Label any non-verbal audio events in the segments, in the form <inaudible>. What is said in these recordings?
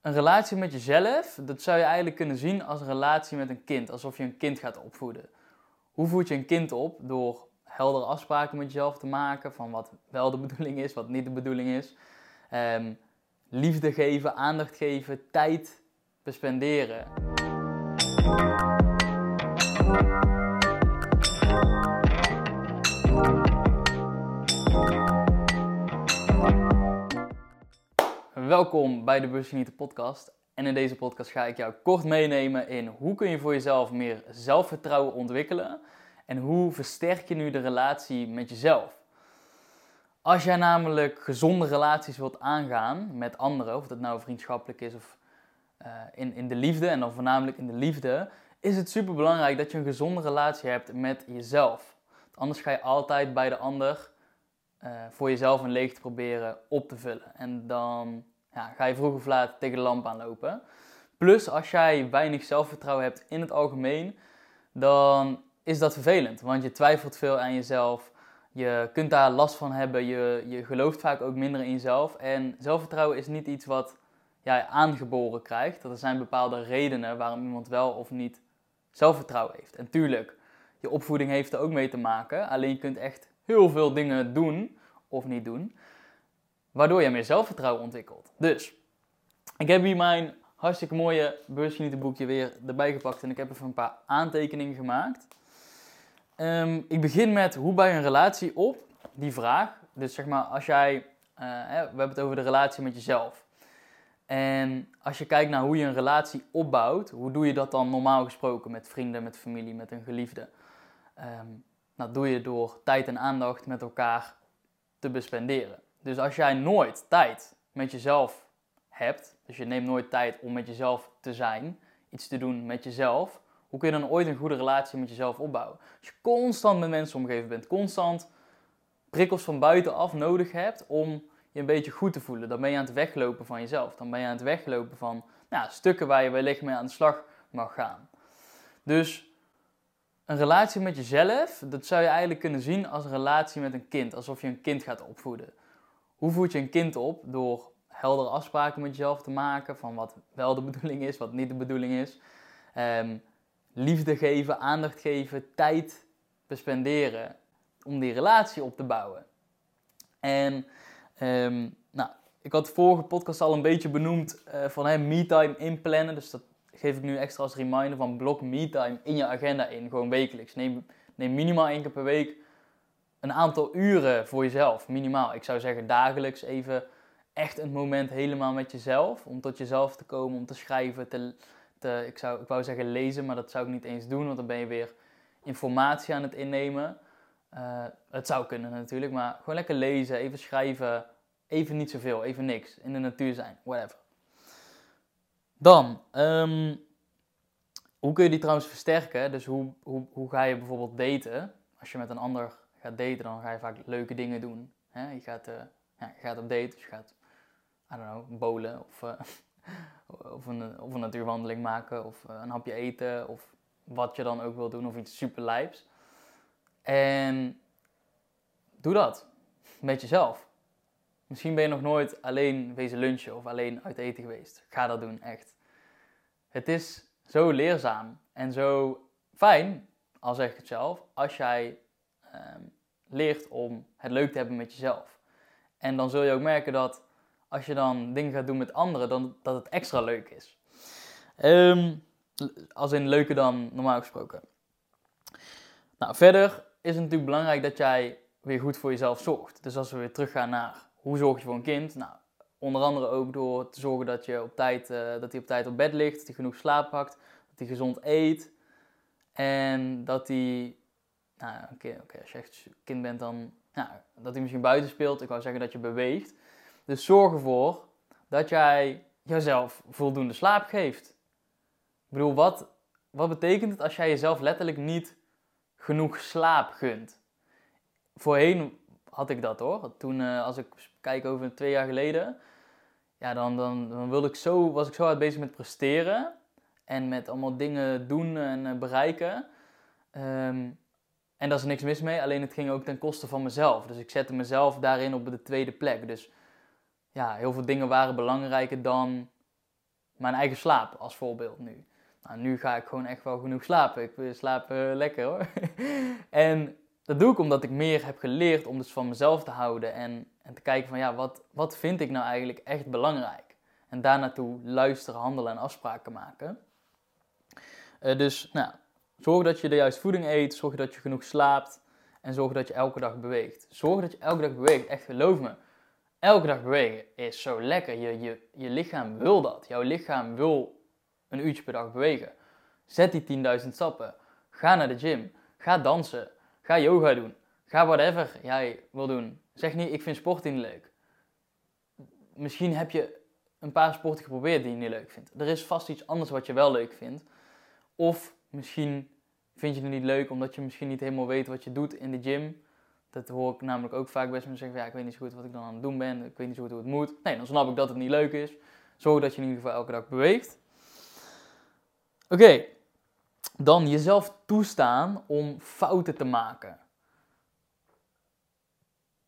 Een relatie met jezelf, dat zou je eigenlijk kunnen zien als een relatie met een kind. Alsof je een kind gaat opvoeden. Hoe voed je een kind op? Door heldere afspraken met jezelf te maken van wat wel de <laughs> bedoeling is, wat niet de bedoeling is. Ehm, liefde geven, aandacht geven, tijd bespenderen. Welkom bij de Busgenieten podcast. En in deze podcast ga ik jou kort meenemen in hoe kun je voor jezelf meer zelfvertrouwen ontwikkelen en hoe versterk je nu de relatie met jezelf. Als jij namelijk gezonde relaties wilt aangaan met anderen, of dat nou vriendschappelijk is of uh, in, in de liefde, en dan voornamelijk in de liefde, is het super belangrijk dat je een gezonde relatie hebt met jezelf. Anders ga je altijd bij de ander uh, voor jezelf een leegte proberen op te vullen. En dan ja, ga je vroeg of laat tegen de lamp aanlopen. Plus, als jij weinig zelfvertrouwen hebt in het algemeen, dan is dat vervelend. Want je twijfelt veel aan jezelf. Je kunt daar last van hebben. Je, je gelooft vaak ook minder in jezelf. En zelfvertrouwen is niet iets wat jij aangeboren krijgt. Er zijn bepaalde redenen waarom iemand wel of niet zelfvertrouwen heeft. En tuurlijk, je opvoeding heeft er ook mee te maken. Alleen je kunt echt heel veel dingen doen of niet doen waardoor je meer zelfvertrouwen ontwikkelt. Dus, ik heb hier mijn hartstikke mooie boekje weer erbij gepakt en ik heb even een paar aantekeningen gemaakt. Um, ik begin met hoe bouw je een relatie op? Die vraag. Dus zeg maar, als jij, uh, we hebben het over de relatie met jezelf. En als je kijkt naar hoe je een relatie opbouwt, hoe doe je dat dan normaal gesproken met vrienden, met familie, met een geliefde? Um, dat doe je door tijd en aandacht met elkaar te bespenderen. Dus als jij nooit tijd met jezelf hebt, dus je neemt nooit tijd om met jezelf te zijn, iets te doen met jezelf, hoe kun je dan ooit een goede relatie met jezelf opbouwen? Als je constant met mensen omgeven bent, constant prikkels van buitenaf nodig hebt om je een beetje goed te voelen, dan ben je aan het weglopen van jezelf. Dan ben je aan het weglopen van nou, stukken waar je wellicht mee aan de slag mag gaan. Dus een relatie met jezelf, dat zou je eigenlijk kunnen zien als een relatie met een kind. Alsof je een kind gaat opvoeden. Hoe voed je een kind op? Door heldere afspraken met jezelf te maken van wat wel de <laughs> bedoeling is, wat niet de bedoeling is. Ehm, liefde geven, aandacht geven, tijd bespenderen om die relatie op te bouwen. En ehm, nou, ik had de vorige podcast al een beetje benoemd uh, van hey, me-time inplannen. Dus dat geef ik nu extra als reminder van blok me-time in je agenda in. Gewoon wekelijks. Neem, neem minimaal één keer per week een aantal uren voor jezelf, minimaal. Ik zou zeggen dagelijks even echt een moment helemaal met jezelf. Om tot jezelf te komen, om te schrijven, te, te, ik, zou, ik wou zeggen lezen, maar dat zou ik niet eens doen, want dan ben je weer informatie aan het innemen. Uh, het zou kunnen natuurlijk, maar gewoon lekker lezen, even schrijven, even niet zoveel, even niks. In de natuur zijn, whatever. Dan, um, hoe kun je die trouwens versterken? Dus hoe, hoe, hoe ga je bijvoorbeeld daten als je met een ander gaat daten, dan ga je vaak leuke dingen doen. Hè? Je, gaat, uh, ja, je gaat op date, dus je gaat, I don't know, bowlen of, uh, <laughs> of, een, of een natuurwandeling maken of uh, een hapje eten of wat je dan ook wil doen of iets super lijps. En doe dat met jezelf. Misschien ben je nog nooit alleen wezen lunchen of alleen uit eten geweest. Ga dat doen, echt. Het is zo leerzaam en zo fijn, al zeg ik het zelf, als jij Ehm, leert om het leuk te hebben met jezelf. En dan zul je ook merken dat als je dan dingen gaat doen met anderen, dan, dat het extra leuk is. Um, als in leuker dan normaal gesproken. Nou, verder is het natuurlijk belangrijk dat jij weer goed voor jezelf zorgt. Dus als we weer teruggaan naar hoe zorg je voor een kind? Nou, onder andere ook door te zorgen dat, je op tijd, uh, dat hij op tijd op bed ligt, dat hij genoeg slaap pakt, dat hij gezond eet en dat hij nou, oké, okay, als je echt kind bent, dan ja, dat hij misschien buiten speelt. Ik wou zeggen dat je beweegt. Dus zorg ervoor dat jij jezelf voldoende slaap geeft. Ik bedoel, wat, wat betekent het als jij jezelf letterlijk niet genoeg slaap gunt? Voorheen had ik dat hoor. Toen, uh, als ik kijk over twee jaar geleden, ja, dan, dan, dan wilde ik zo, was ik zo hard bezig met presteren en met allemaal dingen doen en uh, bereiken. Um, en daar is niks mis mee, alleen het ging ook ten koste van mezelf. Dus ik zette mezelf daarin op de tweede plek. Dus ja, heel veel dingen waren belangrijker dan mijn eigen slaap als voorbeeld nu. Nou, nu ga ik gewoon echt wel genoeg slapen. Ik slaap uh, lekker hoor. <laughs> en dat doe ik omdat ik meer heb geleerd om dus van mezelf te houden en, en te kijken van ja, wat, wat vind ik nou eigenlijk echt belangrijk? En daar naartoe luisteren, handelen en afspraken maken. Uh, dus nou, zorg dat je de juiste voeding eet, zorg dat je genoeg slaapt en zorg dat je elke dag beweegt. Zorg dat je elke dag beweegt, echt geloof me. Elke dag bewegen is zo lekker. Je, je, je lichaam wil dat. Jouw lichaam wil een uurtje per dag bewegen. Zet die 10.000 stappen. Ga naar de gym. Ga dansen. Ga yoga doen. Ga whatever jij wil doen. Zeg niet, ik vind sporten niet leuk. Misschien heb je een paar sporten geprobeerd die je niet leuk vindt. Er is vast iets anders wat je wel leuk vindt. Of misschien vind je het niet leuk omdat je misschien niet helemaal weet wat je doet in de gym. Dat hoor ik namelijk ook vaak best mensen zeggen, ja, ik weet niet zo goed wat ik dan aan het doen ben. Ik weet niet zo goed hoe het moet. Nee, dan snap ik dat het niet leuk is. Zorg dat je in ieder geval elke dag beweegt. Oké, dan jezelf toestaan om fouten te maken.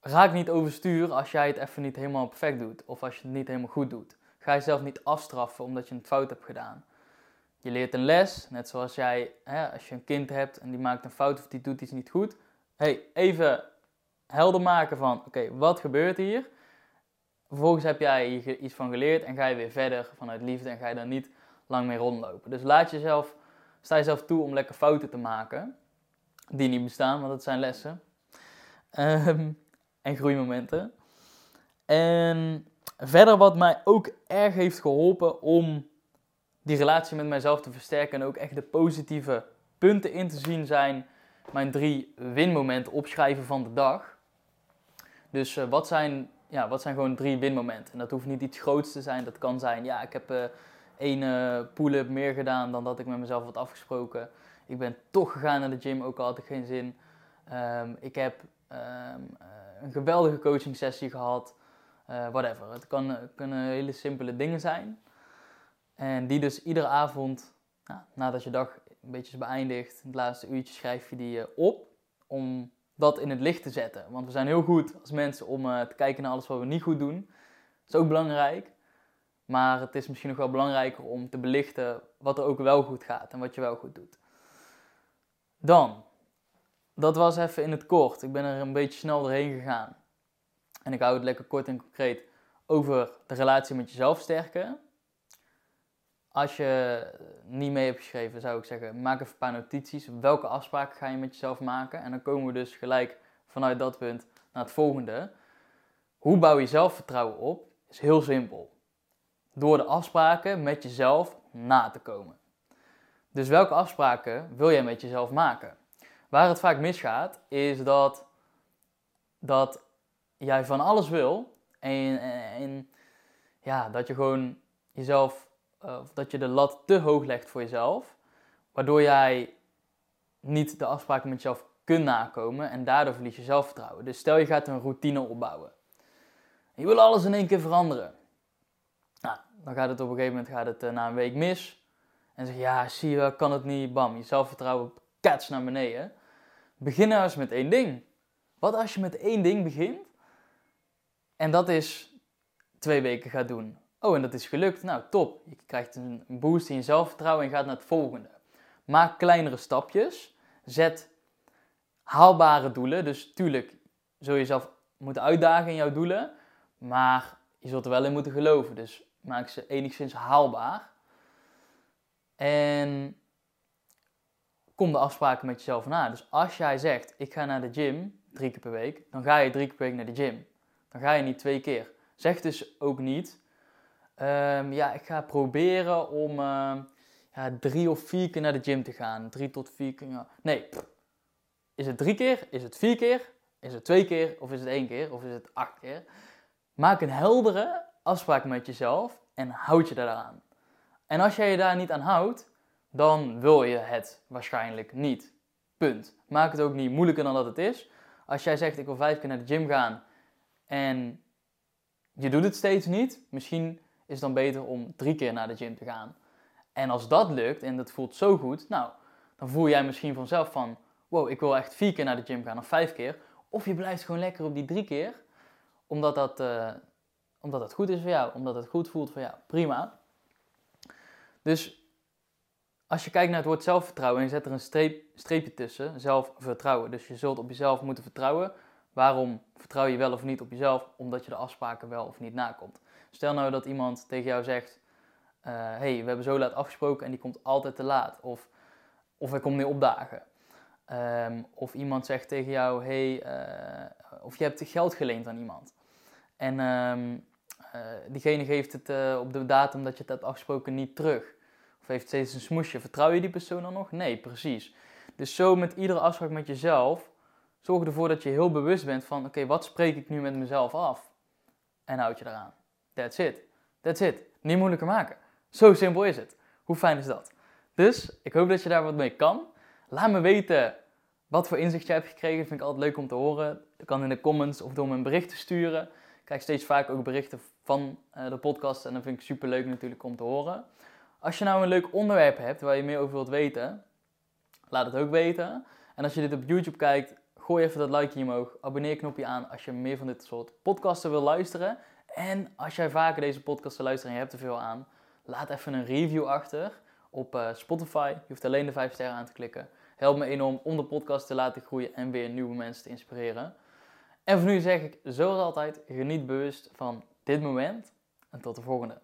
Raak niet overstuur als jij het even niet helemaal perfect doet. Of als je het niet helemaal goed doet. Ga jezelf niet afstraffen omdat je het fout hebt gedaan. Je leert een les, net zoals jij, hè, als je een kind hebt en die maakt een fout of die doet iets niet goed. hey, even helder maken van, oké, wat gebeurt hier? Vervolgens heb jij hier iets van geleerd en ga je weer verder vanuit liefde en ga je daar niet lang mee rondlopen. Dus laat jezelf, sta jezelf toe om lekker fouten te maken, die niet bestaan, want dat zijn lessen. Ehm, en groeimomenten. En verder wat mij ook erg heeft geholpen om die relatie met mijzelf te versterken en ook echt de positieve punten in te zien zijn mijn drie winmomenten opschrijven van de dag. Dus uh, wat, zijn, ja, wat zijn gewoon drie winmomenten? En dat hoeft niet iets groots te zijn. Dat kan zijn, ja, ik heb uh, één uh, pull-up meer gedaan dan dat ik met mezelf had afgesproken. Ik ben toch gegaan naar de gym, ook al had ik geen zin. Um, ik heb um, een geweldige coaching sessie gehad. whatever. Het kan, kunnen hele simpele dingen zijn. En die dus iedere avond, nou, nadat je dag een beetje is beëindigd, het laatste uurtje schrijf je die op. Om dat in het licht te zetten. Want we zijn heel goed als mensen om uh, te kijken naar alles wat we niet goed doen. Dat is ook belangrijk. Maar het is misschien nog wel belangrijker om te belichten wat er ook wel goed gaat en wat je wel goed doet. Dan, dat was even in het kort. Ik ben er een beetje snel doorheen gegaan. En ik hou het lekker kort en concreet over de relatie met jezelf sterken. Als je niet mee hebt geschreven, zou ik zeggen, maak even een paar notities. Welke afspraken ga je met jezelf maken? En dan komen we dus gelijk vanuit dat punt naar het volgende. Hoe bouw je zelfvertrouwen op? Is heel simpel. Door de afspraken met jezelf na te komen. Dus welke afspraken wil jij met jezelf maken? Waar het vaak misgaat, is dat, dat jij van alles wil en, en ja, dat je gewoon jezelf of dat je de lat te hoog legt voor jezelf, waardoor jij niet de afspraken met jezelf kunt nakomen en daardoor verlies je zelfvertrouwen. Dus stel je gaat een routine opbouwen. je wil alles in één keer veranderen. Nou, dan gaat het op een gegeven moment gaat het, uh, na een week mis. En zeg je, ja, zie je kan het niet, bam, je zelfvertrouwen kats naar beneden. Begin nou eens met één ding. Wat als je met één ding begint en dat is twee weken gaat doen? Oh, en dat is gelukt. Nou, top. Je krijgt een boost in je zelfvertrouwen en gaat naar het volgende. Maak kleinere stapjes. Zet haalbare doelen. Dus tuurlijk zul je jezelf moeten uitdagen in jouw doelen. Maar je zult er wel in moeten geloven. Dus maak ze enigszins haalbaar. En kom de afspraken met jezelf na. Dus als jij zegt, ik ga naar de gym drie keer per week, dan ga je drie keer per week naar de gym. Dan ga je niet twee keer. Zeg dus ook niet, Um, ja, ik ga proberen om uh, ja, drie of vier keer naar de gym te gaan. Drie tot vier keer. Ja. Nee, is het drie keer? Is het vier keer? Is het twee keer? Of is het één keer? Of is het acht keer? Maak een heldere afspraak met jezelf en houd je daaraan. En als jij je daar niet aan houdt, dan wil je het waarschijnlijk niet. Punt. Maak het ook niet moeilijker dan dat het is. Als jij zegt ik wil vijf keer naar de gym gaan en je doet het steeds niet, misschien is dan beter om drie keer naar de gym te gaan. En als dat lukt en dat voelt zo goed, nou, dan voel jij misschien vanzelf van, wow, ik wil echt vier keer naar de gym gaan of vijf keer. Of je blijft gewoon lekker op die drie keer, omdat dat, uh, omdat dat goed is voor jou, omdat het goed voelt voor jou. Prima. Dus als je kijkt naar het woord zelfvertrouwen en je zet er een streep, streepje tussen, zelfvertrouwen. Dus je zult op jezelf moeten vertrouwen. Waarom vertrouw je wel of niet op jezelf? Omdat je de afspraken wel of niet nakomt. Stel nou dat iemand tegen jou zegt: Hé, uh, hey, we hebben zo laat afgesproken en die komt altijd te laat. Of, of hij komt niet opdagen. Um, of iemand zegt tegen jou: Hey, uh, of je hebt geld geleend aan iemand. En um, uh, diegene geeft het op de datum dat je het hebt afgesproken niet terug. Of heeft steeds een smoesje. Vertrouw je die persoon dan nog? Nee, precies. Dus zo met iedere afspraak met jezelf, zorg ervoor dat je heel bewust bent van: oké, wat spreek ik nu met mezelf af? En houd je eraan. That's it. That's it. Niet moeilijker maken. Zo simpel is het. Hoe fijn is dat? Dus ik hoop dat je daar wat mee kan. Laat me weten wat voor inzicht je hebt gekregen. Dat vind ik altijd leuk om te horen. Dat kan in de comments of door me een bericht te sturen. Ik krijg steeds vaak ook berichten van uh, de podcast. En dat vind ik super leuk natuurlijk om te horen. Als je nou een leuk onderwerp hebt waar je meer over wilt weten, laat het ook weten. En als je dit op YouTube kijkt, gooi even dat likeje omhoog. Abonneer knopje aan als je meer van dit soort podcasten wil luisteren. En als jij vaker deze podcasten luistert en je hebt er veel aan, laat even een review achter op uh, Spotify. Je hoeft alleen de 5 sterren aan te klikken. Helpt me enorm om de podcast te laten groeien en weer nieuwe mensen te inspireren. En voor nu zeg ik, zoals altijd, geniet bewust van dit moment en tot de volgende.